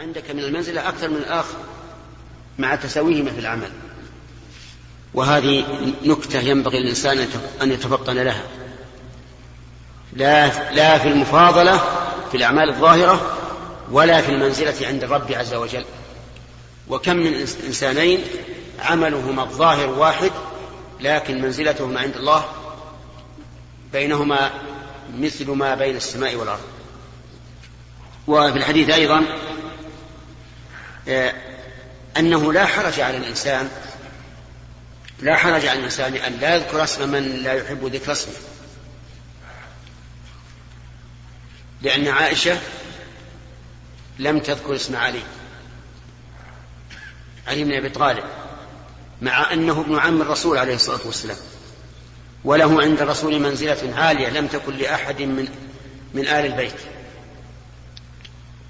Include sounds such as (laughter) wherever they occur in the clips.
عندك من المنزلة أكثر من الآخر مع تساويهما في العمل. وهذه نكتة ينبغي للإنسان أن يتفطن لها. لا لا في المفاضلة في الأعمال الظاهرة ولا في المنزلة عند الرب عز وجل. وكم من إنسانين عملهما الظاهر واحد لكن منزلتهما عند الله بينهما مثل ما بين السماء والأرض. وفي الحديث أيضا أنه لا حرج على الإنسان لا حرج على الإنسان أن لا يذكر اسم من لا يحب ذكر اسمه. لأن عائشة لم تذكر اسم علي علي بن أبي طالب مع أنه ابن عم الرسول عليه الصلاة والسلام وله عند الرسول منزلة عالية لم تكن لأحد من من آل البيت.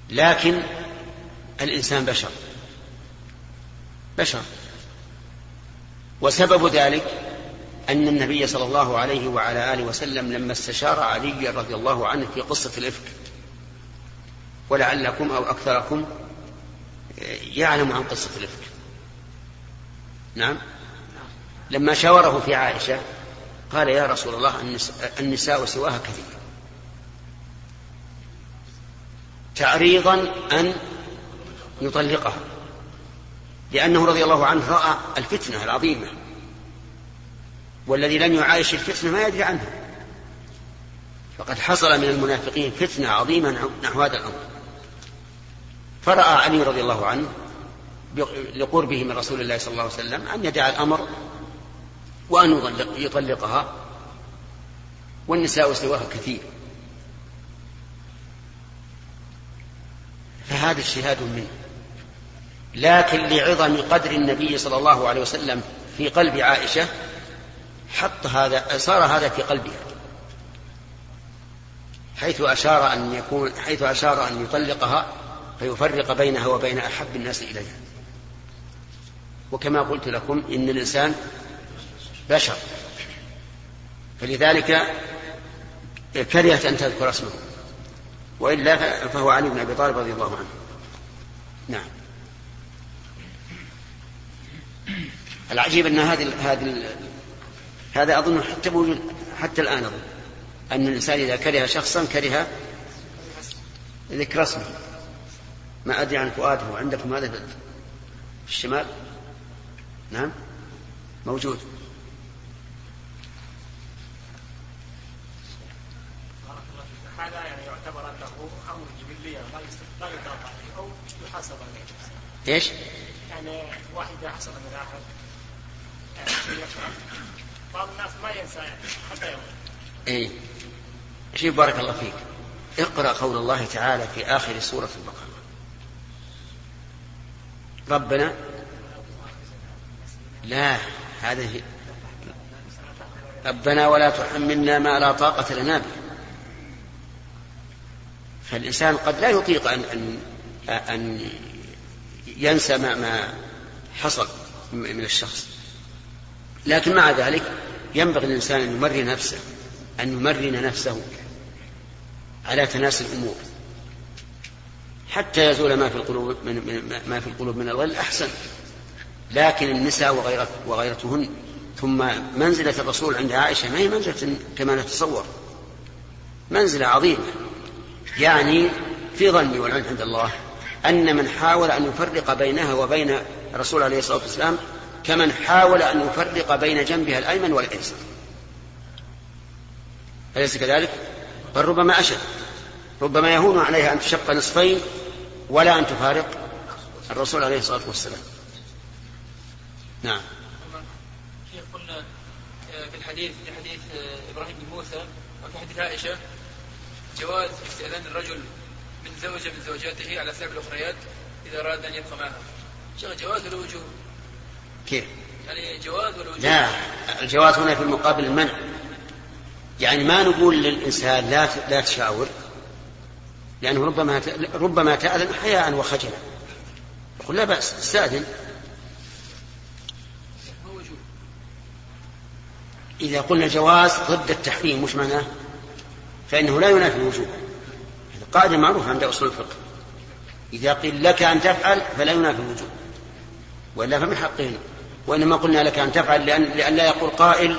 لكن الإنسان بشر. بشر. وسبب ذلك أن النبي صلى الله عليه وعلى آله وسلم لما استشار علي رضي الله عنه في قصة الإفك ولعلكم أو أكثركم يعلم عن قصة الإفك. نعم. لما شاوره في عائشة قال يا رسول الله النساء سواها كثير. تعريضا أن يطلقها. لأنه رضي الله عنه رأى الفتنة العظيمة. والذي لم يعايش الفتنة ما يدري عنها فقد حصل من المنافقين فتنة عظيمة نحو هذا الأمر. فرأى علي رضي الله عنه لقربه من رسول الله صلى الله عليه وسلم أن يدع الأمر وأن يطلقها. والنساء سواها كثير. فهذا اجتهاد منه. لكن لعظم قدر النبي صلى الله عليه وسلم في قلب عائشة حط هذا صار هذا في قلبها. حيث أشار أن يكون حيث أشار أن يطلقها فيفرق بينها وبين أحب الناس إليها. وكما قلت لكم إن الإنسان بشر. فلذلك كرهت أن تذكر اسمه. وإلا فهو علي بن أبي طالب رضي الله عنه. نعم. العجيب أن هذه هذه هذا أظن حتى موجود حتى الآن أظن أن الإنسان إذا كره شخصا كره ذكر اسمه ما أدري عن فؤاده عندكم هذا في الشمال نعم موجود هذا يعني يعتبر انه أمر جبلي لا عليه أو يحاسب عليه. إيش؟ يعني واحد حصل من احد بعض الناس ما ينسى حتى يوم. اي شوف بارك الله فيك. اقرأ قول الله تعالى في آخر سورة البقرة. ربنا لا هذه ربنا ولا تحملنا ما لا طاقة لنا به. فالإنسان قد لا يطيق أن أن أن ينسى ما ما حصل من الشخص. لكن مع ذلك ينبغي الإنسان أن يمرن نفسه أن يمرن نفسه على تناسي الأمور. حتى يزول ما في القلوب من ما في القلوب من الغل أحسن. لكن النساء وغيرت وغيرتهن ثم منزلة الرسول عند عائشة ما هي منزلة كما نتصور. منزلة عظيمة يعني في ظني والعلم عند الله. أن من حاول أن يفرق بينها وبين الرسول عليه الصلاة والسلام كمن حاول أن يفرق بين جنبها الأيمن والأيسر أليس كذلك؟ بل ربما أشد. ربما يهون عليها أن تشق نصفين ولا أن تفارق الرسول عليه الصلاة والسلام. نعم. قلنا في الحديث في حديث إبراهيم بن موسى وفي حديث عائشة جواز استئذان الرجل من زوجة من زوجاته على سبب الأخريات إذا أراد أن يبقى معها. شيخ جواز ولا وجوب؟ كيف؟ يعني جواز ولا وجوب؟ لا الجواز هنا في المقابل المنع يعني ما نقول للإنسان لا لا تشاور لأنه ربما ربما تأذن حياء وخجلا يقول لا بأس استأذن إذا قلنا جواز ضد التحريم مش معناه فإنه لا ينافي الوجوب قاعدة معروفة عند أصول الفقه. إذا قيل لك أن تفعل فلا ينافي الوجوب وإلا فمن حقه وإنما قلنا لك أن تفعل لأن, لأن لا يقول قائل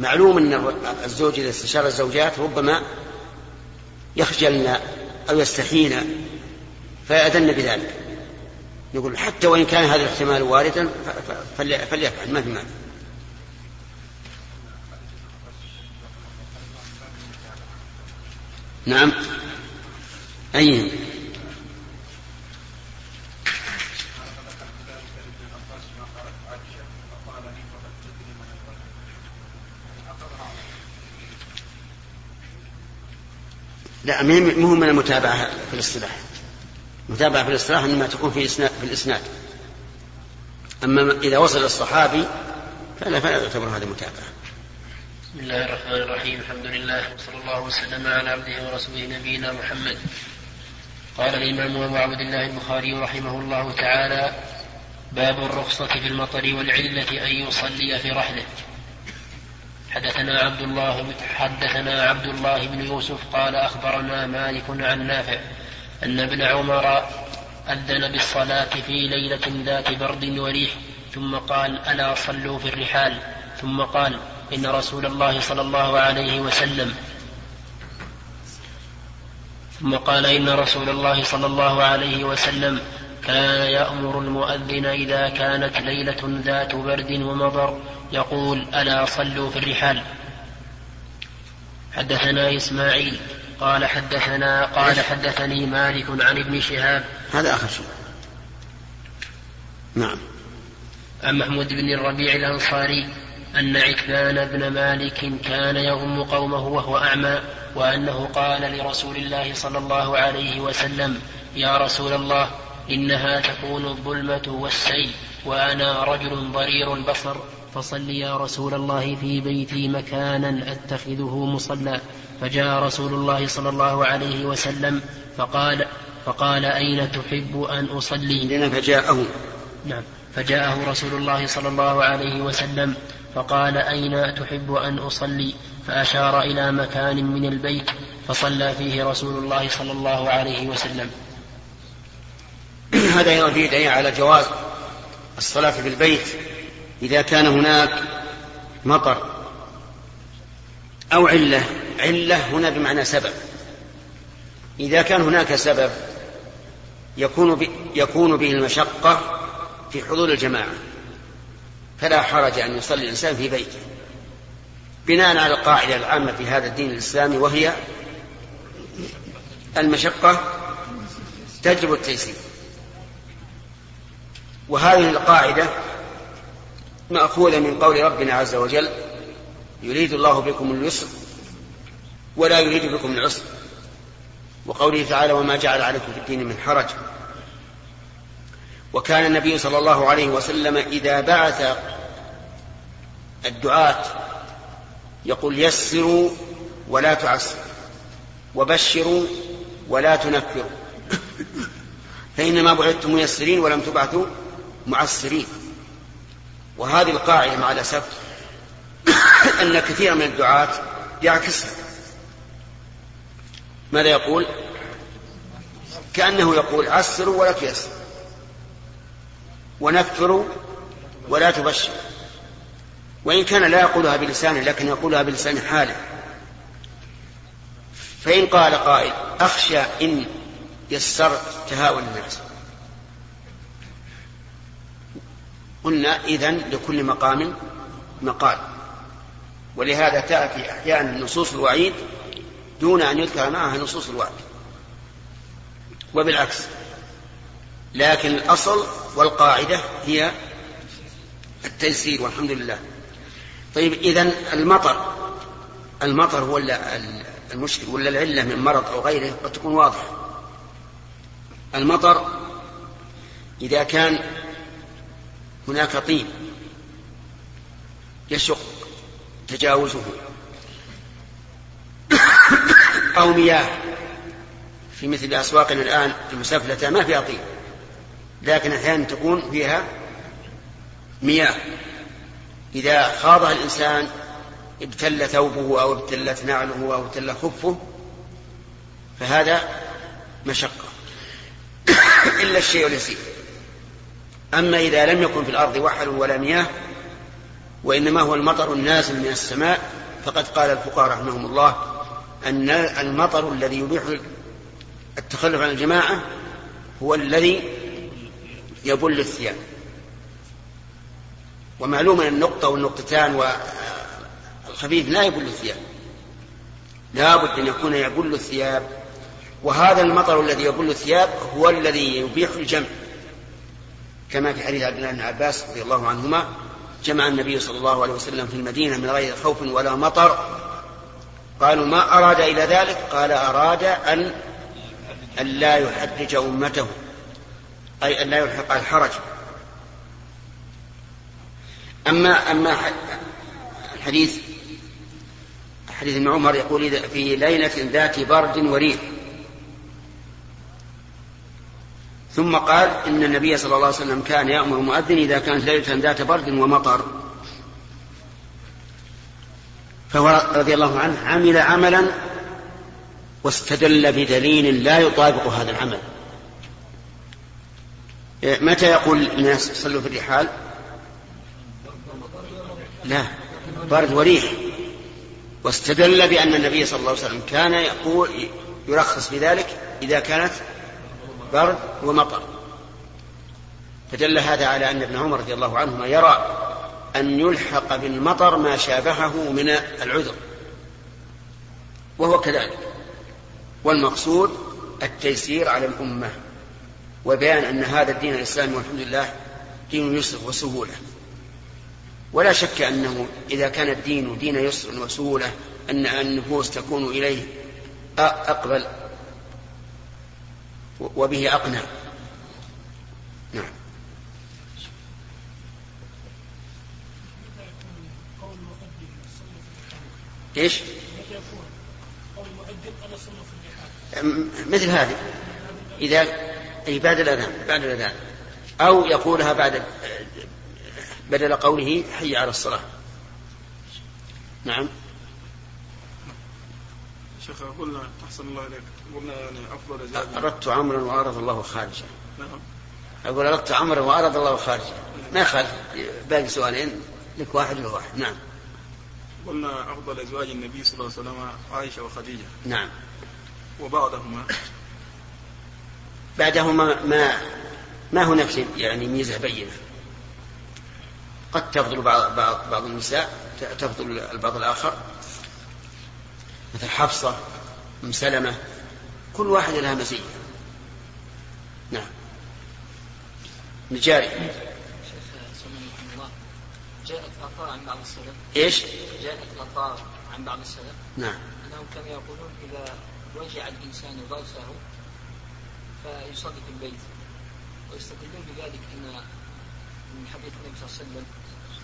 معلوم أن الزوج إذا استشار الزوجات ربما يخجلن أو يستحين فيأذن بذلك. يقول حتى وإن كان هذا الاحتمال واردا فليفعل ما في مانع. نعم. أي. لا مو من المتابعة في الاصطلاح؟ المتابعة في الاصطلاح إنما تكون في في الإسناد. أما إذا وصل الصحابي فلا فلا يعتبر هذا متابعة. بسم الله الرحمن الرحيم. الحمد لله وصلى الله وسلم على عبده ورسوله نبينا محمد. قال الإمام أبو عبد الله البخاري رحمه الله تعالى باب الرخصة في المطر والعلة أن يصلي في رحله. حدثنا عبد الله حدثنا عبد الله بن يوسف قال أخبرنا مالك عن نافع أن ابن عمر أذن بالصلاة في ليلة ذات برد وريح ثم قال ألا صلوا في الرحال؟ ثم قال إن رسول الله صلى الله عليه وسلم ثم قال إن رسول الله صلى الله عليه وسلم كان يأمر المؤذن إذا كانت ليلة ذات برد ومطر يقول ألا صلوا في الرحال. حدثنا إسماعيل قال حدثنا قال حدثني مالك عن ابن شهاب. هذا آخر شيء. نعم. عن محمود بن الربيع الأنصاري أن عكبان بن مالك كان يغم قومه وهو أعمى وأنه قال لرسول الله صلى الله عليه وسلم يا رسول الله إنها تكون الظلمة والسيل وأنا رجل ضرير البصر فصل يا رسول الله في بيتي مكانا أتخذه مصلى. فجاء رسول الله صلى الله عليه وسلم فقال فقال أين تحب أن أصلي؟ فجاءه. نعم فجاءه رسول الله صلى الله عليه وسلم فقال أين تحب أن أصلي؟ فأشار إلى مكان من البيت فصلى فيه رسول الله صلى الله عليه وسلم. (clears throat) هذا أيضا فيه دليل على جواز الصلاة في البيت إذا كان هناك مطر أو علة. علة هنا بمعنى سبب. إذا كان هناك سبب يكون يكون به المشقة في حضور الجماعة. فلا حرج أن يصلي الإنسان في بيته. بناء على القاعدة العامة في هذا الدين الإسلامي وهي المشقة تجلب التيسير. وهذه القاعدة مأخوذة من قول ربنا عز وجل يريد الله بكم اليسر ولا يريد بكم العسر. وقوله تعالى وما جعل عليكم في الدين من حرج وكان النبي صلى الله عليه وسلم إذا بعث الدعاة يقول يسروا ولا تعسروا وبشروا ولا تنفروا فإنما بعثتم ميسرين ولم تبعثوا معسرين. وهذه القاعدة مع الأسف أن كثيرا من الدعاة يعكسها. ماذا يقول؟ كأنه يقول عسروا ولا تيسروا ونكفروا ولا تبشر. وإن كان لا يقولها بلسانه لكن يقولها بلسان حاله. فإن قال قائل أخشى إن يسرت تهاون الناس. قلنا إذن لكل مقام مقال. ولهذا تأتي أحيانا نصوص الوعيد دون أن يذكر معها نصوص الوعد. وبالعكس. لكن الأصل والقاعدة هي التيسير والحمد لله. طيب إذا المطر المطر هو المشكل ولا العلة من مرض أو غيره قد تكون واضحة. المطر إذا كان هناك طين يشق تجاوزه (coughs) أو مياه في مثل أسواقنا الآن المسفلتة ما فيها طين لكن أحيانا تكون فيها مياه. إذا خاضها الإنسان ابتل ثوبه أو ابتلت نعله أو ابتل خفه فهذا مشقة. (coughs) إلا الشيء اليسير. أما إذا لم يكن في الأرض وحل ولا مياه وإنما هو المطر النازل من السماء فقد قال الفقهاء رحمهم الله أن المطر الذي يبيح التخلف عن الجماعة هو الذي يبل الثياب. ومعلوم أن النقطة والنقطتان والخفيف لا يبل الثياب. لا بد أن يكون يبل الثياب. وهذا المطر الذي يبل الثياب هو الذي يبيح الجمع. كما في حديث عبد الله بن عباس رضي الله عنهما جمع النبي صلى الله عليه وسلم في المدينة من غير خوف ولا مطر. قالوا ما أراد إلى ذلك؟ قال أراد أن أن لا يحرج أمته. أي أن لا يلحق الحرج. أما أما الحديث حديث ابن عمر يقول في ليلة ذات برد وريح. ثم قال إن النبي صلى الله عليه وسلم كان يأمر المؤذن إذا كانت ليلة ذات برد ومطر. فهو رضي الله عنه عمل عملا واستدل بدليل لا يطابق هذا العمل. متى يقول الناس صلوا في الرحال؟ لا برد وريح. واستدل بأن النبي صلى الله عليه وسلم كان يقول يرخص بذلك إذا كانت برد ومطر. فدل هذا على أن ابن عمر رضي الله عنهما يرى أن يلحق بالمطر ما شابهه من العذر. وهو كذلك. والمقصود التيسير على الأمة. وبيان أن هذا الدين الإسلامي والحمد لله دين يسر وسهولة. ولا شك أنه إذا كان الدين دين يسر وسهولة أن النفوس تكون إليه أقبل وبه أقنع. نعم. إيش؟ مثل هذه. إذا أي بعد الأذان بعد الأذان. أو يقولها بعد بدل قوله حي على الصلاة. نعم. شيخ قلنا أحسن الله إليك. قلنا يعني أفضل أردت عمرا وأراد الله خارجا نعم. أقول أردت عمرا وأراد الله خارجا ما يخالف. باقي سؤالين لك واحد وواحد نعم. قلنا أفضل أزواج النبي صلى الله عليه وسلم عائشة وخديجة. نعم. وبعدهما بعدهما ما ما هناك شيء يعني ميزة بينة. قد تفضل بعض بعض, بعض النساء تفضل البعض الآخر. مثل حفصة أم سلمة كل واحد لها مزية. نعم. نجاري. جاءت آثار عن بعض السلف. إيش؟ جاءت آثار عن بعض السلف. نعم. أنهم كانوا يقولون إذا وجع الإنسان ضرسه فيصلي في البيت. ويستدلون بذلك أن من حديث النبي صلى الله عليه وسلم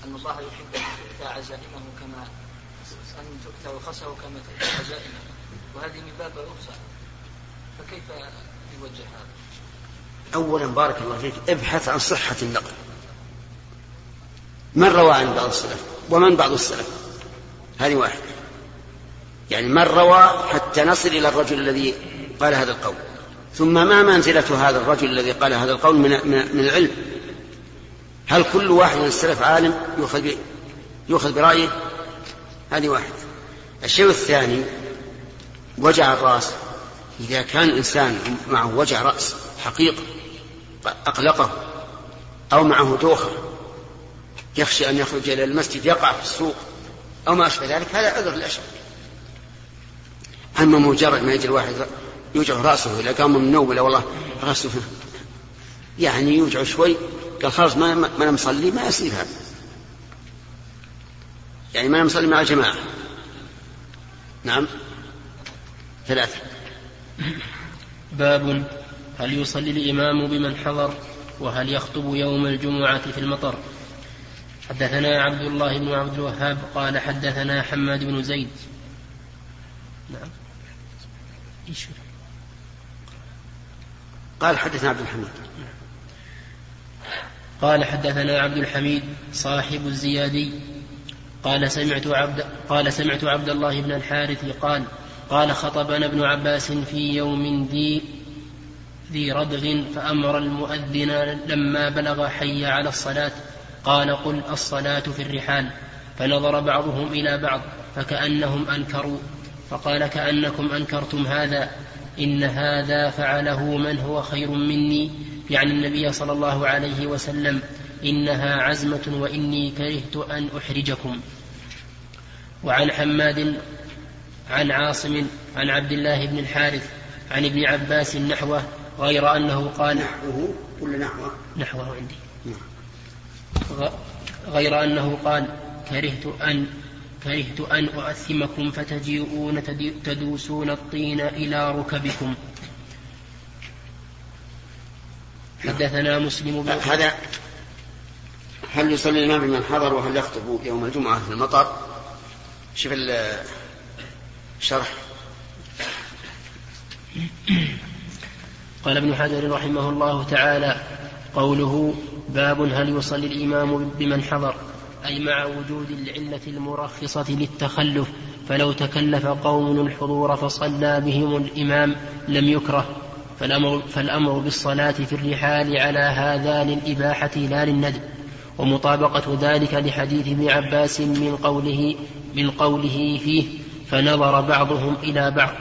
أن الله يحب أن تؤتى عزائمه كما أن تؤتى رخصه كما تؤتى عزائمه. وهذه من باب الرخصة. فكيف يوجه هذا؟ أولا بارك الله فيك ابحث عن صحة النقل. من روى عن بعض السلف؟ ومن بعض السلف؟ هذه واحدة. يعني من روى حتى نصل إلى الرجل الذي قال هذا القول. ثم ما منزلة هذا الرجل الذي قال هذا القول من, من العلم؟ هل كل واحد من السلف عالم يؤخذ يؤخذ برأيه؟ هذه واحدة الشيء الثاني وجع الرأس. إذا كان الإنسان معه وجع رأس حقيقة أقلقه أو معه دوخة يخشى أن يخرج إلى المسجد يقع في السوق أو ما أشبه ذلك هذا عذر لا شك أما مجرد ما يجي الواحد يوجع رأسه إذا قام من النوم ولا والله رأسه يعني يوجع شوي قال خلاص ما ما أنا مصلي ما يصير هذا. يعني ما أنا مصلي مع الجماعة. نعم. ثلاثة. باب هل يصلي الإمام بمن حضر وهل يخطب يوم الجمعة في المطر؟ حدثنا عبد الله بن عبد الوهاب قال حدثنا حماد بن زيد. نعم. قال حدثنا عبد الحميد. قال حدثنا عبد الحميد صاحب الزيادي. قال سمعت عبد قال سمعت عبد الله بن الحارث قال قال خطبنا ابن عباس في يوم ذي ذي ردغ فأمر المؤذن لما بلغ حي على الصلاة. قال قل الصلاة في الرحال. فنظر بعضهم إلى بعض فكأنهم أنكروا فقال كأنكم أنكرتم هذا. إن هذا فعله من هو خير مني يعني النبي صلى الله عليه وسلم إنها عزمة وإني كرهت أن أحرجكم وعن حماد عن عاصم عن عبد الله بن الحارث عن ابن عباس نحوه غير أنه قال نحوه ولا نحوه؟ نحوه عندي نعم. غير أنه قال كرهت أن كرهت أن أؤثمكم فتجيئون تدوسون الطين إلى ركبكم. حدثنا مسلم بن هذا هل يصلي الإمام بمن حضر وهل يخطب يوم الجمعة في المطر؟ شوف الشرح قال ابن حجر رحمه الله تعالى قوله باب هل يصلي الإمام بمن حضر. أي مع وجود العلة المرخصة للتخلف فلو تكلف قوم الحضور فصلى بهم الإمام لم يكره. فالأمر, فالأمر بالصلاة في الرحال على هذا للإباحة لا للندب. ومطابقة ذلك لحديث ابن عباس من قوله من قوله فيه فنظر بعضهم إلى بعض.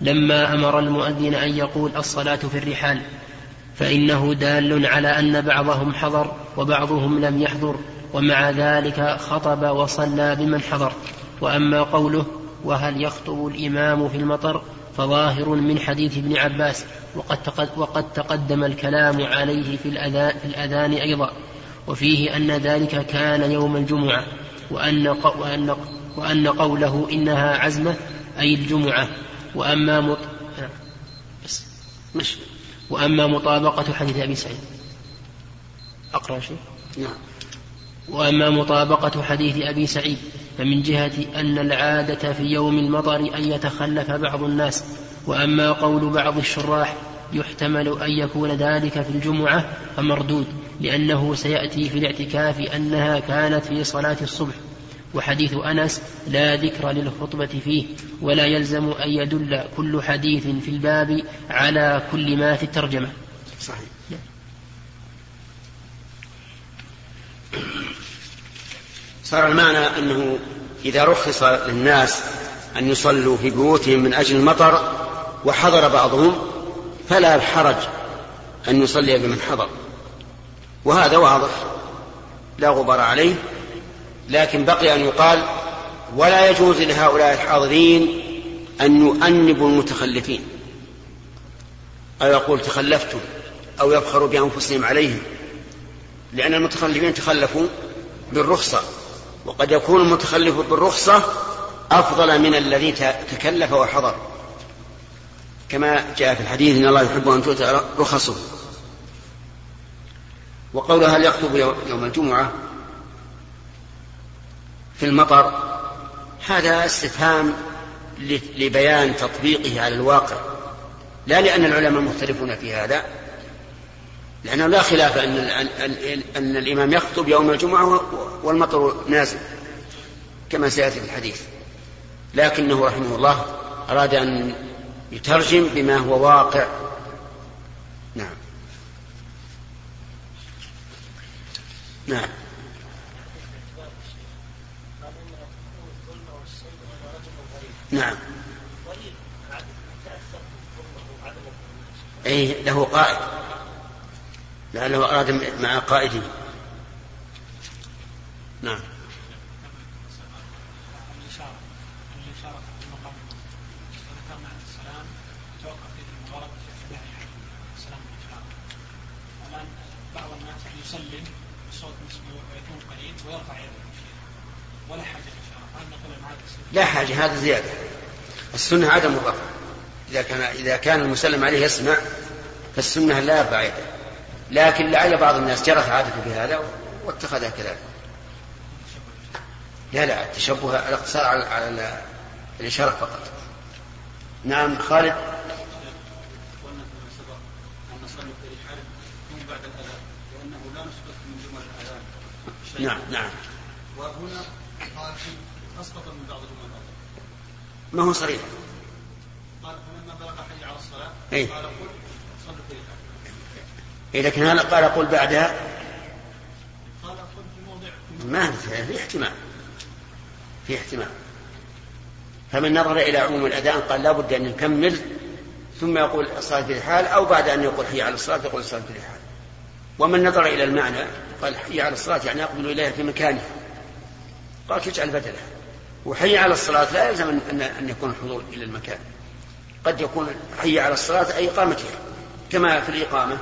لما أمر المؤذن أن يقول الصلاة في الرحال فإنه دال على أن بعضهم حضر وبعضهم لم يحضر. ومع ذلك خطب وصلى بمن حضر. وأما قوله وهل يخطب الإمام في المطر فظاهر من حديث ابن عباس وقد, وقد تقدم الكلام عليه في الأذان, في الأذان أيضا. وفيه أن ذلك كان يوم الجمعة وأن, وأن, وأن قوله إنها عزمة أي الجمعة. وأما مط... بس. مش. وأما مطابقة حديث أبي سعيد. أقرأ شيء؟ نعم. وأما مطابقة حديث أبي سعيد فمن جهة أن العادة في يوم المطر أن يتخلف بعض الناس وأما قول بعض الشراح يحتمل أن يكون ذلك في الجمعة فمردود لأنه سيأتي في الاعتكاف أنها كانت في صلاة الصبح وحديث أنس لا ذكر للخطبة فيه ولا يلزم أن يدل كل حديث في الباب على كل ما في الترجمة. صحيح. صار المعنى أنه إذا رخص للناس أن يصلوا في بيوتهم من أجل المطر وحضر بعضهم فلا حرج أن يصلي بمن حضر. وهذا واضح لا غبار عليه لكن بقي أن يقال ولا يجوز لهؤلاء الحاضرين أن يؤنبوا المتخلفين. أو يقول تخلفتم أو يفخروا بأنفسهم عليهم. لأن المتخلفين تخلفوا بالرخصة. وقد يكون المتخلف بالرخصة أفضل من الذي تكلف وحضر. كما جاء في الحديث إن الله يحب أن تؤتى رخصه. وقوله هل يخطب يوم الجمعة في المطر هذا استفهام لبيان تطبيقه على الواقع. لا لأن العلماء مختلفون في هذا لأنه لا خلاف أن, أن الإمام يخطب يوم الجمعة والمطر نازل كما سيأتي في الحديث. لكنه رحمه الله أراد أن يترجم بما هو واقع. نعم. نعم. نعم. أي له قائد. لعله أراد مع قائده نعم. يسلم بصوت مسموع ويكون قليل ويرفع يده ولا حاجة لا حاجة هذا زيادة. السنة عدم الرفع إذا كان إذا كان المسلم عليه يسمع فالسنة لا يرفع يده لكن لعل بعض الناس جرت عادته بهذا واتخذها كذلك. لا لا التشبه الاقتصار على, على الإشارة فقط. نعم خالد؟ نعم نعم. وهنا قال اسقط من بعض الامراء ما هو صريح؟ قال فلما بلغ حي على الصلاة أي؟ قال قل إذا كان هذا قال قل بعدها. ما في احتمال. في احتمال. فمن نظر إلى عموم الأذان قال لا بد أن نكمل. ثم يقول الصلاة في الحال أو بعد أن يقول حي على الصلاة يقول الصلاة في الحال. ومن نظر إلى المعنى قال حي على الصلاة يعني أقبل إليها في مكانها قال تجعل بدله؟ وحي على الصلاة لا يلزم أن, أن يكون الحضور إلى المكان. قد يكون حي على الصلاة أي إقامتها. كما في الإقامة.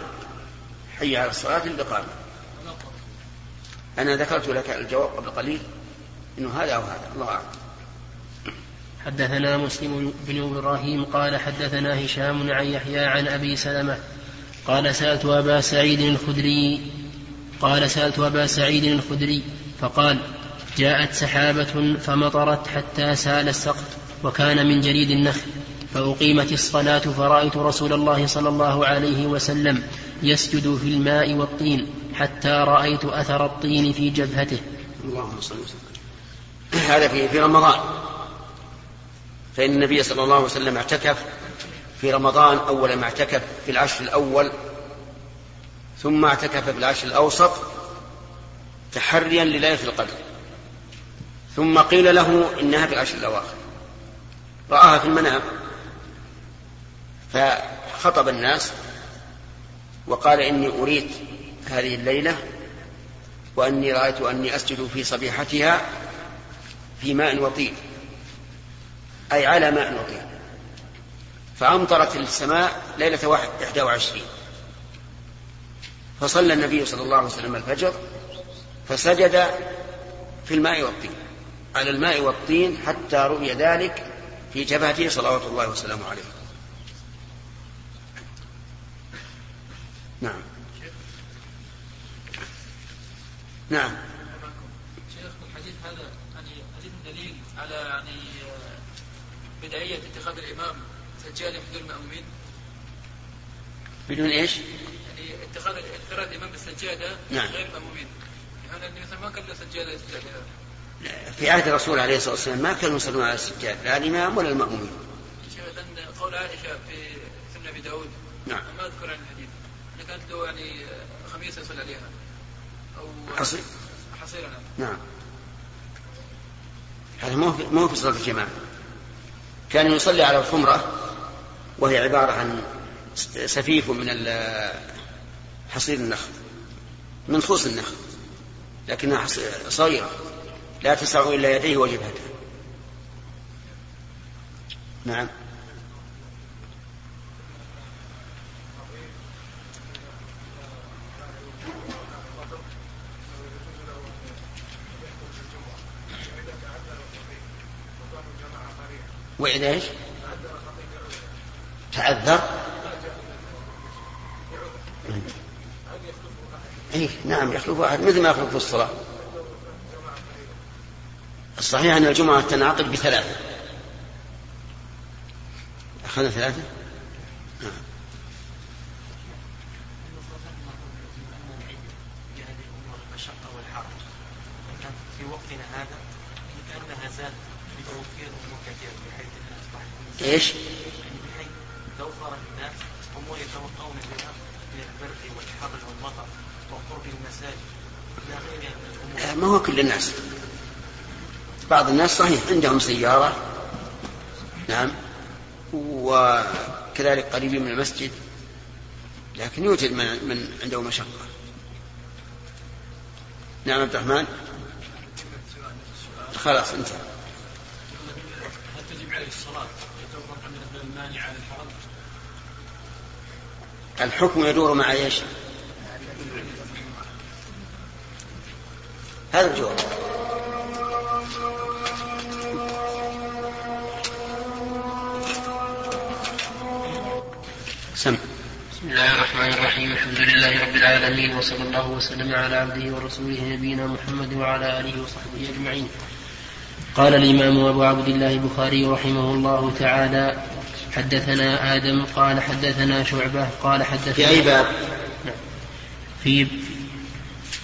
حي على الصلاة الإقامة أنا ذكرت لك الجواب قبل قليل إنه هذا أو هذا الله أعلم. حدثنا مسلم بن إبراهيم قال حدثنا هشام عن يحيى عن أبي سلمة قال سألت أبا سعيد الخدري قال سألت أبا سعيد الخدري فقال جاءت سحابة فمطرت حتى سال السقف وكان من جريد النخل فأقيمت الصلاة فرأيت رسول الله صلى الله عليه وسلم يسجد في الماء والطين حتى رأيت أثر الطين في جبهته. اللهم صل وسلم. هذا في في رمضان. فإن النبي صلى الله عليه وسلم اعتكف في رمضان أول ما اعتكف في العشر الأول ثم اعتكف في العشر الأوسط تحريا لليلة القدر. ثم قيل له إنها في العشر الأواخر. رآها في المنام. فخطب الناس. وقال إني أريد هذه الليلة وأني رأيت أني أسجد في صبيحتها في ماء وطين أي على ماء وطين. فأمطرت السماء ليلة واحد إحدى وعشرين. فصلى النبي صلى الله عليه وسلم الفجر فسجد في الماء والطين على الماء والطين حتى رؤي ذلك في جبهته صلوات الله وسلامه عليه. نعم. نعم. شيخ الحديث هذا يعني حديث دليل على يعني بدعية اتخاذ الإمام سجادة بدون المأمومين بدون إيش؟ يعني اتخاذ انفراد الإمام بالسجادة نعم. غير المأمومين يعني النبي صلى الله عليه وسلم ما كان له سجادة في عهد الرسول عليه الصلاة والسلام ما كانوا يصلون على السجاد لا الإمام ولا المأمومين. شيخ قول عائشة في سنة أبي داود. نعم. ما أذكر عن الحديث. كانت له يعني خميسة يصلي عليها. أو حصير؟ حصيرة نعم نعم. هذا مو في مو في صلاة الجماعة. كان يصلي على الخمرة وهي عبارة عن سفيف من ال- حصير النخل من خوص النخل لكنها صغيرة لا تسع إلا يديه وجبهته. نعم. وإذا إيش؟ تعذر إيه نعم يخلف واحد مثل ما يخلف في الصلاة. الصحيح أن الجمعة تنعقد بثلاثة. أخذنا ثلاثة نعم. المشقة والحرج كان في وقتنا هذا كأنها زادت بتوفير أمور كثيرة بحيث أنها يعني بحيث توفر الناس أمور يتوقعون بها من البرد والحر والمطر وقرب المساجد إلى غيرها من الأمور لا، ما هو كل الناس. بعض الناس صحيح عندهم سيارة نعم وكذلك قريبين من المسجد لكن يوجد من, من عنده مشقة. نعم عبد الرحمن؟ خلاص انتهى هل تجب عليه الصلاة يتوقف عن المانع على الحرم الحكم يدور مع إيش؟ هذا الجواب. سم. بسم الله الرحمن الرحيم. الحمد لله رب العالمين وصلى الله وسلم على عبده ورسوله نبينا محمد وعلى آله وصحبه أجمعين. قال الإمام أبو عبد الله البخاري رحمه الله تعالى حدثنا آدم قال حدثنا شعبة قال حدثنا في أي باب؟ في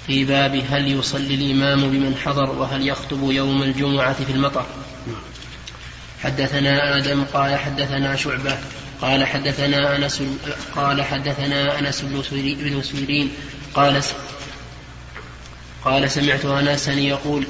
في باب هل يصلي الإمام بمن حضر وهل يخطب يوم الجمعة في المطر حدثنا آدم قال حدثنا شعبة قال حدثنا أنس قال حدثنا أنس بن سيرين قال قال سمعت أنسا يقول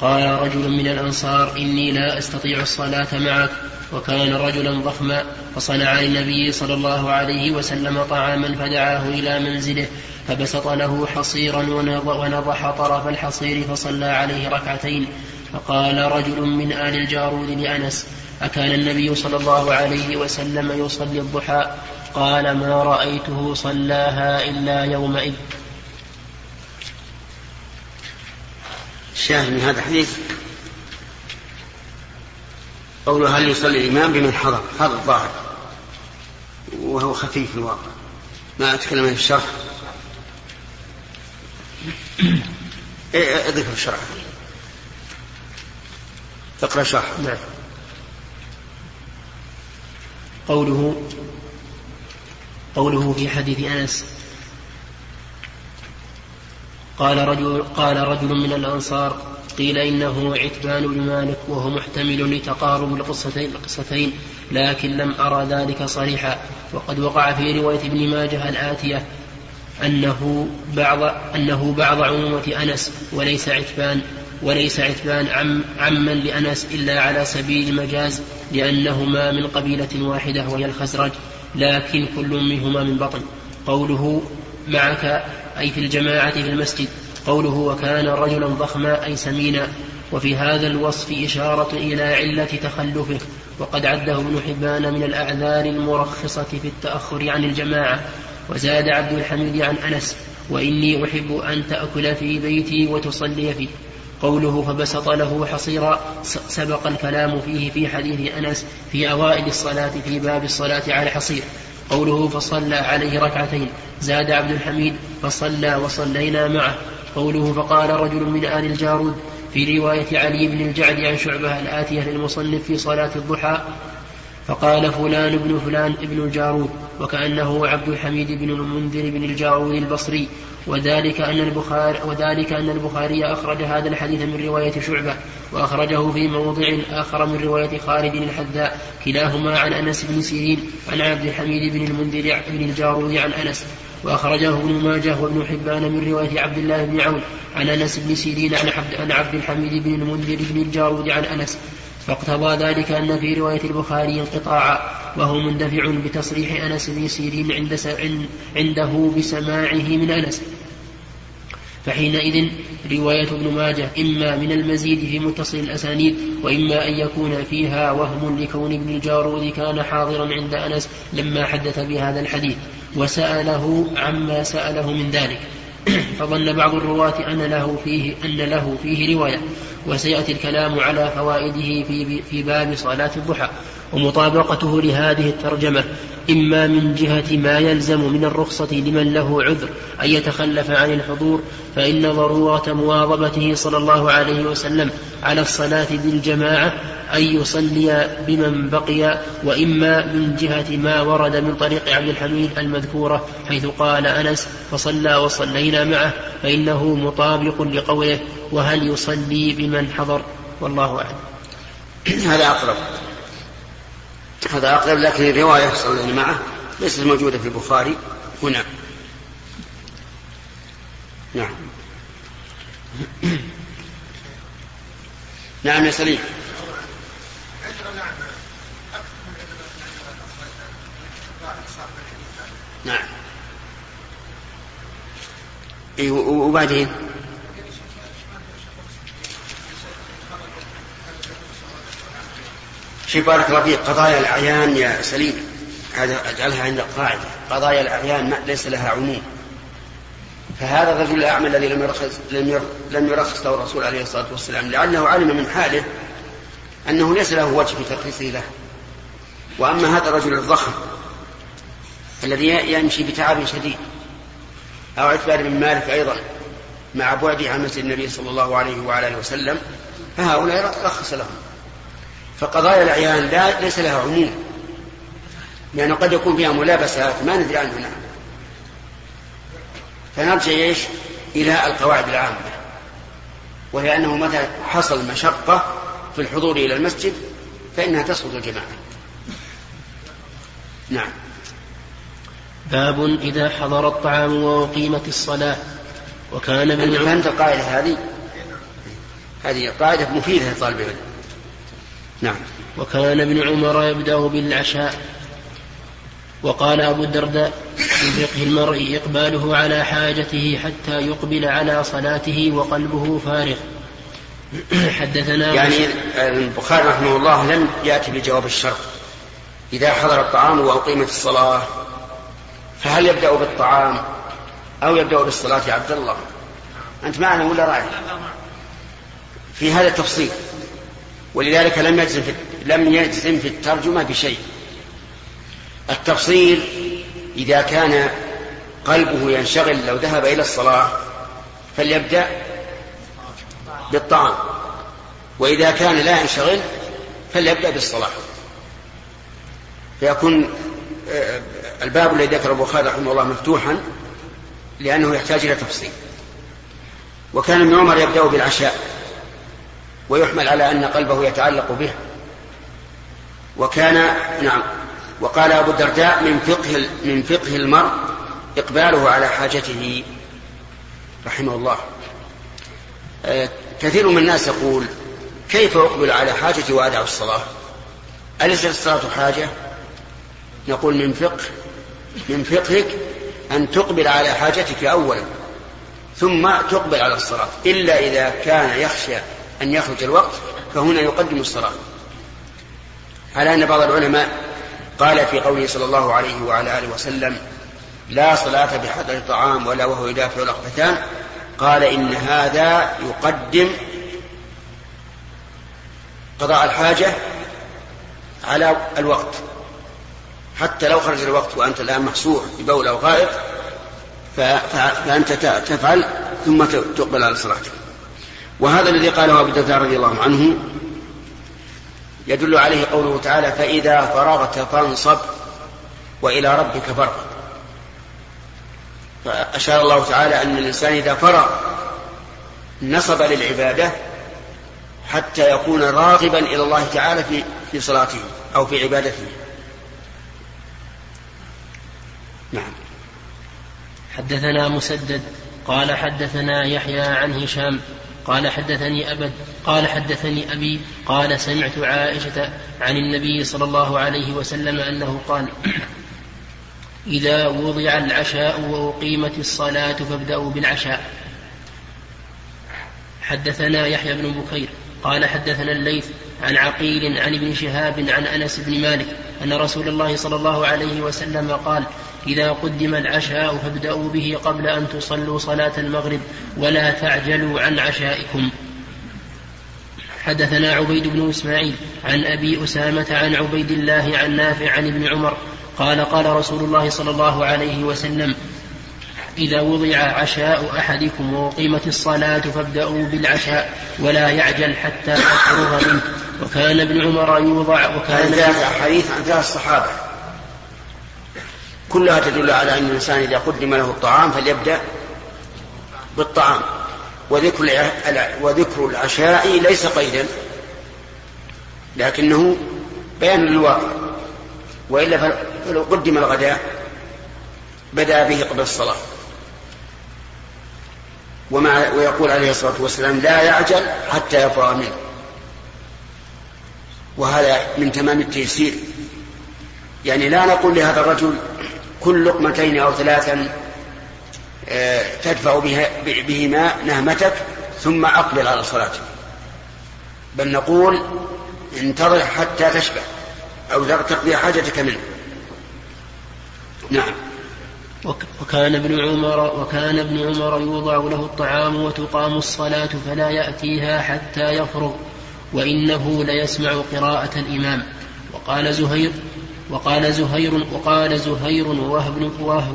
قال رجل من الأنصار إني لا أستطيع الصلاة معك. وكان رجلا ضخما فصنع للنبي صلى الله عليه وسلم طعاما فدعاه إلى منزله فبسط له حصيرا ونضح طرف الحصير فصلى عليه ركعتين. فقال رجل من آل الجارود لأنس أكان النبي صلى الله عليه وسلم يصلي الضحى؟ قال ما رأيته صلاها إلا يومئذ. الشاهد من هذا الحديث قوله هل يصلي الإمام بمن حضر؟ هذا الظاهر. وهو خفيف في الواقع. ما أتكلم في الشرح. اضف الشرح. اقرأ شرح. نعم. قوله قوله في حديث أنس قال رجل قال رجل من الأنصار قيل إنه عتبان بن مالك وهو محتمل لتقارب القصتين القصتين لكن لم أرى ذلك صريحا. وقد وقع في رواية ابن ماجه الآتية أنه بعض أنه بعض عمومة أنس وليس عتبان وليس عتبان عم عما لأنس إلا على سبيل المجاز لأنهما من قبيلة واحدة وهي الخزرج لكن كل منهما من بطن. قوله معك أي في الجماعة في المسجد قوله وكان رجلا ضخما أي سمينا وفي هذا الوصف إشارة إلى علة تخلفه وقد عده ابن حبان من الأعذار المرخصة في التأخر عن الجماعة. وزاد عبد الحميد عن أنس وإني أحب أن تأكل في بيتي وتصلي فيه قوله فبسط له حصيرا سبق الكلام فيه في حديث أنس في أوائل الصلاة في باب الصلاة على حصير قوله فصلى عليه ركعتين زاد عبد الحميد فصلى وصلينا معه. قوله فقال رجل من آل الجارود في رواية علي بن الجعد عن شعبة الآتية للمصنف في صلاة الضحى فقال فلان ابن فلان ابن الجارود وكأنه عبد الحميد بن المنذر بن الجارود البصري. وذلك أن البخاري وذلك أن البخاري أخرج هذا الحديث من رواية شعبة وأخرجه في موضع آخر من رواية خالد الحذاء كلاهما عن أنس بن سيرين عن عبد الحميد بن المنذر بن الجارود عن أنس. وأخرجه ابن ماجه وابن حبان من رواية عبد الله بن عون عن أنس بن سيرين عن عبد الحميد بن المنذر بن الجارود عن أنس. فاقتضى ذلك أن في رواية البخاري انقطاعا وهو مندفع بتصريح أنس بن سيرين عند عنده بسماعه من أنس. فحينئذ رواية ابن ماجه إما من المزيد في متصل الأسانيد وإما أن يكون فيها وهم لكون ابن الجارود كان حاضرا عند أنس لما حدث بهذا الحديث. وسأله عما سأله من ذلك. (clears throat) فظن بعض الرواة أن له فيه أن له فيه رواية. وسيأتي الكلام على فوائده في باب صلاة الضحى ومطابقته لهذه الترجمة. إما من جهة ما يلزم من الرخصة لمن له عذر أن يتخلف عن الحضور فإن ضرورة مواظبته صلى الله عليه وسلم على الصلاة بالجماعة أن يصلي بمن بقي وإما من جهة ما ورد من طريق عبد الحميد المذكورة حيث قال أنس فصلى وصلينا معه فإنه مطابق لقوله وهل يصلي بمن حضر؟ والله أعلم. هذا أقرب. هذا أقرب لكن الرواية صلى معه. ليست موجودة في البخاري. هنا. نعم. نعم يا سليم. نعم. إيه وبعدين؟ في بارك الله فيك قضايا الأعيان يا سليم. هذا أجعلها عندك قاعدة. قضايا الأعيان ليس لها عموم. فهذا الرجل الأعمى الذي لم يرخص لم لم يرخص له الرسول عليه الصلاة والسلام لأنه علم من حاله أنه ليس له وجه في ترخيصه له. وأما هذا الرجل الضخم الذي يمشي بتعب شديد أو عتبان بن مالك أيضا مع بعده عن مسجد النبي صلى الله عليه وعلى آله وسلم فهؤلاء رخص لهم. فقضايا الأعيان لا ليس لها عموم لأنه قد يكون فيها ملابسات ما ندري عنها. نعم. فنرجع إيش؟ إلى القواعد العامة وهي أنه متى حصل مشقة في الحضور إلى المسجد فإنها تسقط الجماعة. نعم. باب إذا حضر الطعام وأقيمت الصلاة وكان من فهمت القاعدة هذه؟ هذه قاعدة مفيدة لطالب العلم. نعم. وكان ابن عمر يبدأ بالعشاء وقال أبو الدرداء في فقه المرء إقباله على حاجته حتى يقبل على صلاته وقلبه فارغ. حدثنا يعني البخاري رحمه الله لم يأتي بجواب الشرط. إذا حضر الطعام وأقيمت الصلاة فهل يبدأ بالطعام أو يبدأ بالصلاة يا عبد الله؟ أنت معنا ولا رايح؟ في هذا التفصيل. ولذلك لم يجزم في لم يجزم في الترجمة بشيء. التفصيل إذا كان قلبه ينشغل لو ذهب إلى الصلاة فليبدأ بالطعام وإذا كان لا ينشغل فليبدأ بالصلاة. فيكون آه، الباب الذي ذكره البخاري رحمه الله مفتوحا لأنه يحتاج إلى تفصيل. وكان ابن عمر يبدأ بالعشاء. ويحمل على أن قلبه يتعلق به. وكان نعم. وقال أبو الدرداء من فقه من فقه المرء إقباله على حاجته. رحمه الله. آه، كثير من الناس يقول كيف أقبل على حاجتي وأدع الصلاة؟ أليست الصلاة حاجة؟ نقول من فقه من فقهك أن تقبل على حاجتك أولا ثم تقبل على الصلاة إلا إذا كان يخشى أن يخرج الوقت فهنا يقدم الصلاة على أن بعض العلماء قال في قوله صلى الله عليه وعلى آله وسلم لا صلاة بحضر طعام ولا وهو يدافع الأخفتان قال إن هذا يقدم قضاء الحاجة على الوقت. حتى لو خرج الوقت وأنت الآن محصور ببول أو غائط فأنت تفعل ثم تقبل على صلاتك وهذا الذي قاله أبو الدرداء رضي الله عنه يدل عليه قوله تعالى فإذا فرغت فانصب وإلى ربك فارغب. فأشار الله تعالى أن الإنسان إذا فرغ نصب للعبادة حتى يكون راغبا إلى الله تعالى في في صلاته أو في عبادته. نعم. حدثنا مسدد قال حدثنا يحيى عن هشام قال حدثني أبد قال حدثني أبي قال سمعت عائشة عن النبي صلى الله عليه وسلم أنه قال إذا وضع العشاء وأقيمت الصلاة فابدأوا بالعشاء. حدثنا يحيى بن بكير قال حدثنا الليث عن عقيل عن ابن شهاب عن أنس بن مالك أن رسول الله صلى الله عليه وسلم قال إذا قدم العشاء فابدأوا به قبل أن تصلوا صلاة المغرب ولا تعجلوا عن عشائكم. حدثنا عبيد بن إسماعيل عن أبي أسامة عن عبيد الله عن نافع عن ابن عمر قال قال رسول الله صلى الله عليه وسلم إذا وضع عشاء أحدكم وأقيمت الصلاة فابدأوا بالعشاء ولا يعجل حتى يفرغ منه. وكان ابن عمر يوضع وكان هذا حديث عن الصحابة كلها تدل على أن الإنسان إذا قدم له الطعام فليبدأ بالطعام. وذكر وذكر العشاء ليس قيدا لكنه بيان للواقع. وإلا فلو قدم الغداء بدأ به قبل الصلاة. ومع ويقول عليه الصلاة والسلام لا يعجل حتى يفرغ منه. وهذا من تمام التيسير. يعني لا نقول لهذا الرجل كل لقمتين أو ثلاثا آه، تدفع بها بهما نهمتك ثم أقبل على صلاتك. بل نقول انتظر حتى تشبع أو تقضي حاجتك منه. نعم. وكان ابن عمر وكان ابن عمر يوضع له الطعام وتقام الصلاة فلا يأتيها حتى يفرغ وإنه ليسمع قراءة الإمام. وقال زهير وقال زهير وقال زهير وهب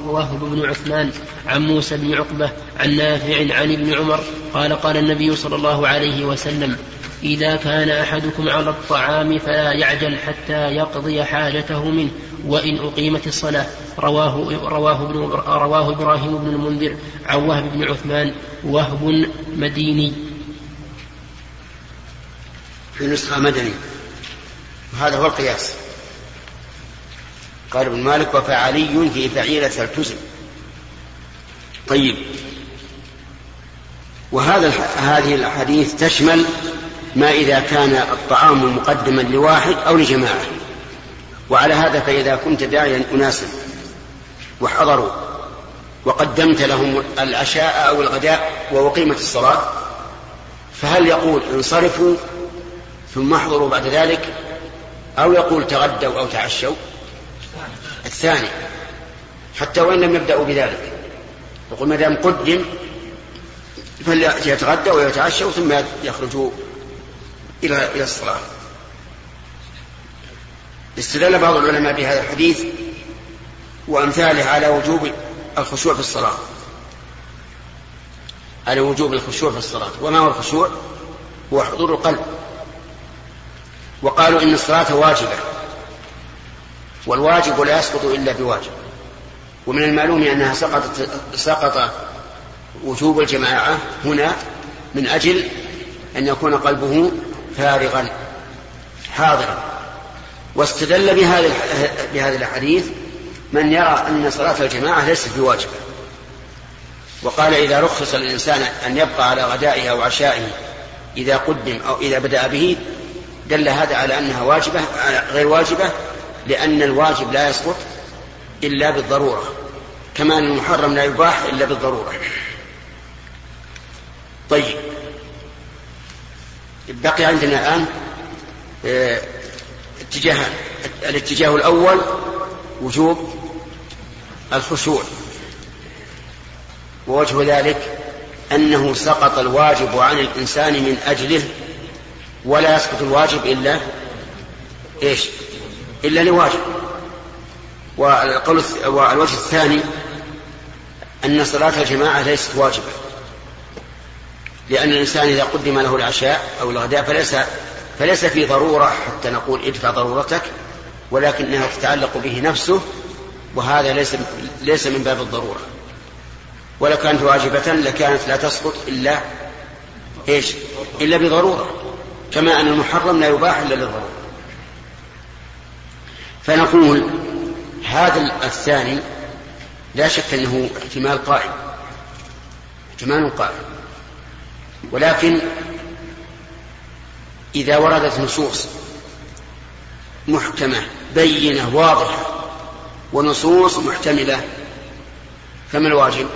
وهب بن عثمان عن موسى بن عقبة عن نافع عن ابن عمر قال قال النبي صلى الله عليه وسلم إذا كان أحدكم على الطعام فلا يعجل حتى يقضي حاجته منه وإن أقيمت الصلاة. رواه رواه ابن رواه إبراهيم بن المنذر عن وهب بن عثمان وهب مديني. في نسخة مدني وهذا هو القياس. قال ابن مالك وفعلي في فعيلة التزم طيب. وهذا هذه الأحاديث تشمل ما إذا كان الطعام مقدما لواحد أو لجماعة. وعلى هذا فإذا كنت داعيا أناسا. وحضروا. وقدمت لهم العشاء أو الغداء وأقيمت الصلاة. فهل يقول انصرفوا ثم احضروا بعد ذلك؟ أو يقول تغدوا أو تعشوا؟ الثاني. حتى وإن لم يبدأوا بذلك. يقول ما دام قدم فليتغدوا ويتعشوا ثم يخرجوا إلى إلى الصلاة. استدل بعض العلماء بهذا الحديث وأمثاله على وجوب الخشوع في الصلاة. على وجوب الخشوع في الصلاة. وما هو الخشوع؟ هو حضور القلب. وقالوا إن الصلاة واجبة. والواجب لا يسقط إلا بواجب. ومن المعلوم أنها سقطت سقط وجوب الجماعة هنا من أجل أن يكون قلبه فارغا حاضرا. واستدل بهذا بهذه الأحاديث من يرى أن صلاة الجماعة ليست بواجبة. وقال إذا رخص للإنسان أن يبقى على غدائه أو عشائه إذا قدم أو إذا بدأ به دل هذا على أنها واجبة غير واجبة لأن الواجب لا يسقط إلا بالضرورة كما أن المحرم لا يباح إلا بالضرورة. طيب. بقي عندنا الآن آه اتجاهان الاتجاه الأول وجوب الخشوع. ووجه ذلك أنه سقط الواجب عن الإنسان من أجله ولا يسقط الواجب إلا إيش؟ إلا لواجب. والقول والوجه الثاني أن صلاة الجماعة ليست واجبة. لأن الإنسان إذا قدم له العشاء أو الغداء فليس فليس في ضرورة حتى نقول ادفع ضرورتك ولكنها تتعلق به نفسه وهذا ليس ليس من باب الضرورة. ولو كانت واجبة لكانت لا تسقط إلا إيش؟ إلا بضرورة. كما أن المحرم لا يباح إلا للضرورة. فنقول هذا الثاني لا شك أنه احتمال قائم احتمال قائم ولكن إذا وردت نصوص محكمة بينة واضحة ونصوص محتملة فما الواجب؟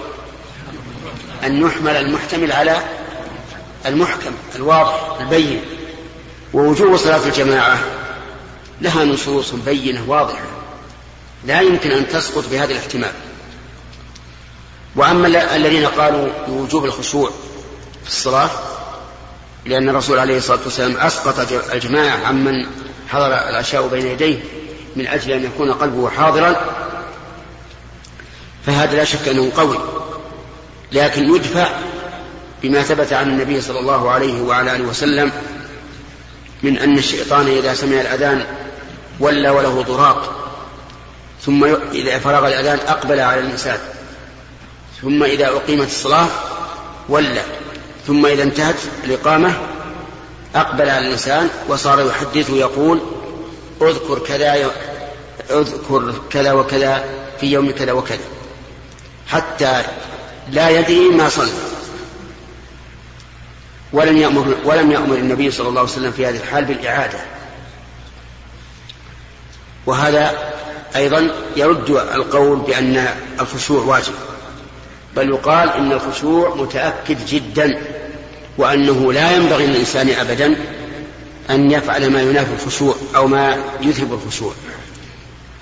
أن نحمل المحتمل على المحكم الواضح البين ووجوب صلاة الجماعة لها نصوص بينة واضحة. لا يمكن أن تسقط بهذا الاحتمال. وأما الذين قالوا بوجوب الخشوع في الصلاة لأن الرسول عليه الصلاة والسلام أسقط الجماعة عمن حضر العشاء بين يديه من أجل أن يكون قلبه حاضرا فهذا لا شك أنه قوي. لكن يدفع بما ثبت عن النبي صلى الله عليه وعلى آله وسلم من أن الشيطان إذا سمع الأذان ولى وله ضراط. ثم إذا فرغ الأذان أقبل على الإنسان. ثم إذا أقيمت الصلاة ولى ثم إذا انتهت الإقامة أقبل على الإنسان وصار يحدث ويقول اذكر كذا اذكر كذا وكذا في يوم كذا وكذا. حتى لا يدري ما صلى ولم يأمر ولم يأمر النبي صلى الله عليه وسلم في هذه الحال بالإعادة. وهذا أيضا يرد القول بأن الخشوع واجب بل يقال إن الخشوع متأكد جدا وأنه لا ينبغي للإنسان أبدا أن يفعل ما ينافي الخشوع أو ما يذهب الخشوع.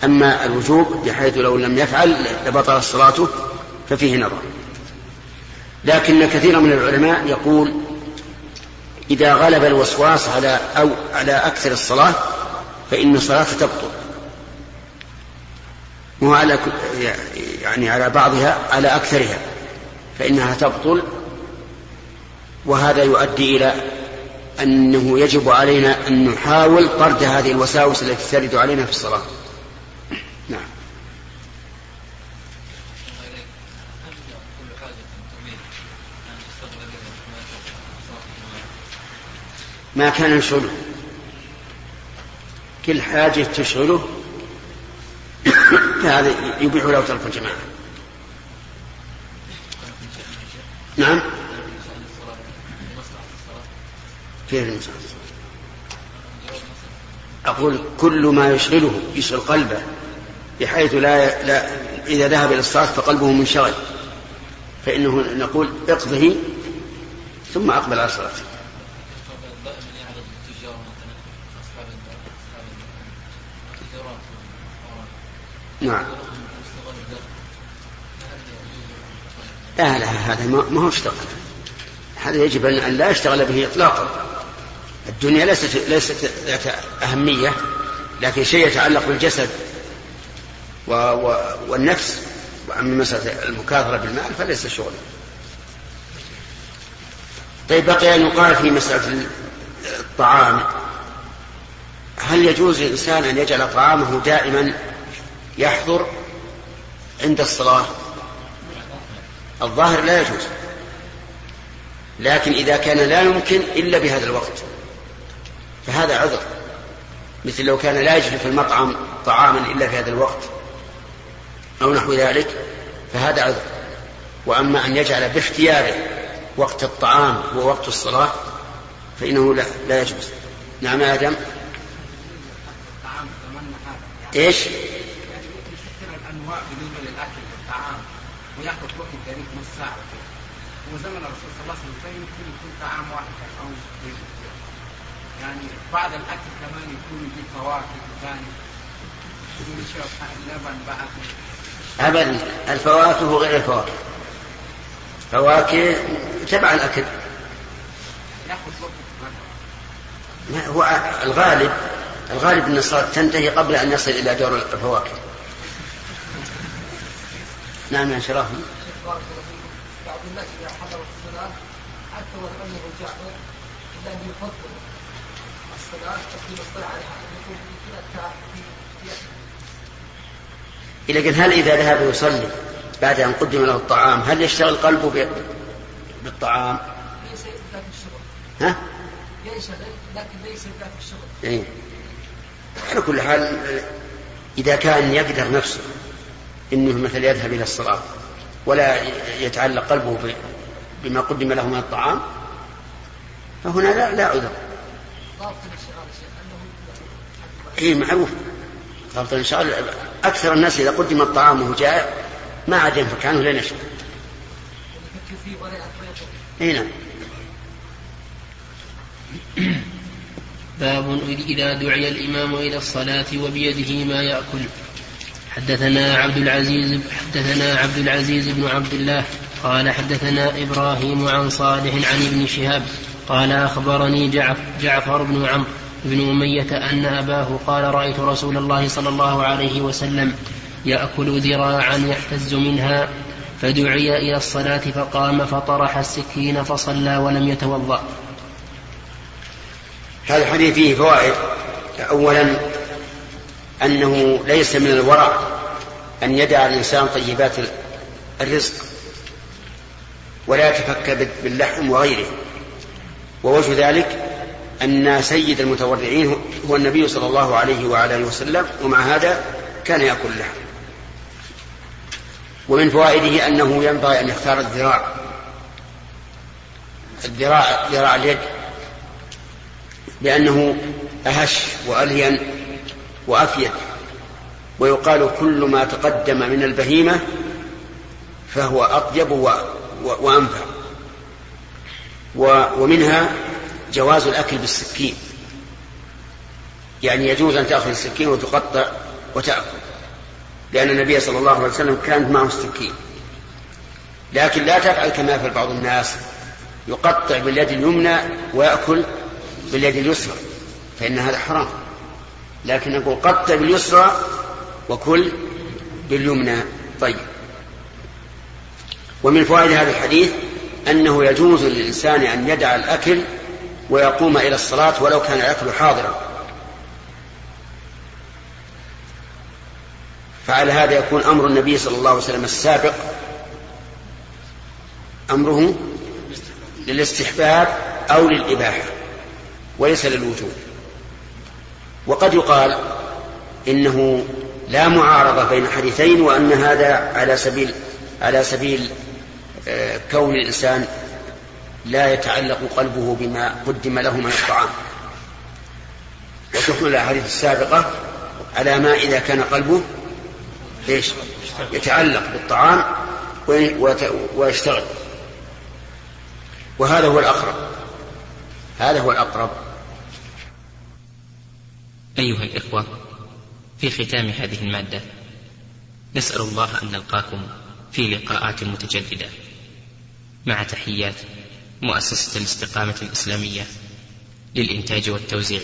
أما الوجوب بحيث لو لم يفعل لبطل صلاته ففيه نظر. لكن كثيرا من العلماء يقول إذا غلب الوسواس على أو على أكثر الصلاة فإن الصلاة تبطل. مو على يعني على بعضها على أكثرها فإنها تبطل. وهذا يؤدي إلى أنه يجب علينا أن نحاول طرد هذه الوساوس التي ترد علينا في الصلاة. نعم. ما كان يشغله كل حاجة تشغله فهذا يبيح له ترك الجماعة. نعم. كيف أقول كل ما يشغله يشغل قلبه بحيث لا, لا إذا ذهب إلى الصلاة فقلبه منشغل. فإنه نقول اقضه ثم أقبل على الصلاة نعم. لا لا هذا ما هو اشتغل هذا يجب أن لا يشتغل به إطلاقا. الدنيا ليست ليست ذات أهمية لكن شيء يتعلق بالجسد و و والنفس وأما مسألة المكاثرة بالمال فليس شغلا. طيب بقي أن يقال في مسألة الطعام هل يجوز للإنسان أن يجعل طعامه دائما يحضر عند الصلاة. الظاهر لا يجوز. لكن إذا كان لا يمكن إلا بهذا الوقت. فهذا عذر. مثل لو كان لا يجد في المطعم طعاما إلا في هذا الوقت أو نحو ذلك فهذا عذر. وأما أن يجعل باختياره وقت الطعام ووقت الصلاة فإنه لا, لا يجوز. نعم يا آدم. إيش؟ وياخذ وقت قريب نص ساعة وزمن الرسول صلى الله عليه وسلم فيمكن يكون طعام واحد أو يعني بعض الأكل كمان يكون فيه فواكه ثاني اللبن بعد. أبدا الفواكه غير الفواكه. فواكه تبع الأكل. هو الغالب الغالب أن الصلاة تنتهي قبل أن يصل إلى دور الفواكه. نعم يا شرف بعض الناس إذا حضر الصلاة حتى ولو أن يفضل الصلاة على إلى قال هل إذا ذهب يصلي بعد أن قدم له الطعام هل يشتغل قلبه بالطعام؟ ليس ذاك الشغل. ها؟ ينشغل لكن ليس ذاك الشغل. إيه. على كل حال إذا كان يقدر نفسه إنه مثلا يذهب إلى الصلاه ولا يتعلق قلبه بما قدم له من الطعام فهنا لا لا عذر. اي معروف. ضابط الانشغال أكثر الناس إذا قدم الطعام وهو جائع ما عاد ينفك عنه لين يشرب إي نعم. باب إذا دعي الإمام إلى الصلاة وبيده ما يأكل. حدثنا عبد العزيز حدثنا عبد العزيز بن عبد الله قال حدثنا إبراهيم عن صالح عن ابن شهاب قال أخبرني جعفر بن عمرو بن أمية أن أباه قال رأيت رسول الله صلى الله عليه وسلم يأكل ذراعا يحتز منها فدعي إلى الصلاة فقام فطرح السكين فصلى ولم يتوضأ. هذا الحديث فيه فوائد. اولا أنه ليس من الورع أن يدع الإنسان طيبات الرزق ولا يتفكى باللحم وغيره. ووجه ذلك أن سيد المتورعين هو النبي صلى الله عليه وعلى آله وسلم ومع هذا كان يأكل اللحم. ومن فوائده أنه ينبغي أن يختار الذراع. الذراع ذراع اليد لأنه أهش وألين وأفيد ويقال كل ما تقدم من البهيمة فهو أطيب وأنفع. ومنها جواز الأكل بالسكين. يعني يجوز أن تأخذ السكين وتقطع وتأكل. لأن النبي صلى الله عليه وسلم كانت معه السكين. لكن لا تفعل كما يفعل بعض الناس. يقطع باليد اليمنى ويأكل باليد اليسرى. فإن هذا حرام. لكن نقول قطع باليسرى وكل باليمنى. طيب. ومن فوائد هذا الحديث أنه يجوز للإنسان أن يدع الأكل ويقوم إلى الصلاة ولو كان الأكل حاضرا. فعلى هذا يكون أمر النبي صلى الله عليه وسلم السابق. أمره للاستحباب أو للإباحة وليس للوجوب. وقد يقال إنه لا معارضة بين حديثين وأن هذا على سبيل على سبيل آه، كون الإنسان لا يتعلق قلبه بما قدم له من الطعام. وتحمل الأحاديث السابقة على ما إذا كان قلبه إيش؟ يتعلق بالطعام ويشتغل. وهذا هو الأقرب. هذا هو الأقرب. أيها الإخوة في ختام هذه المادة نسأل الله أن نلقاكم في لقاءات متجددة. مع تحيات مؤسسة الاستقامة الإسلامية للإنتاج والتوزيع.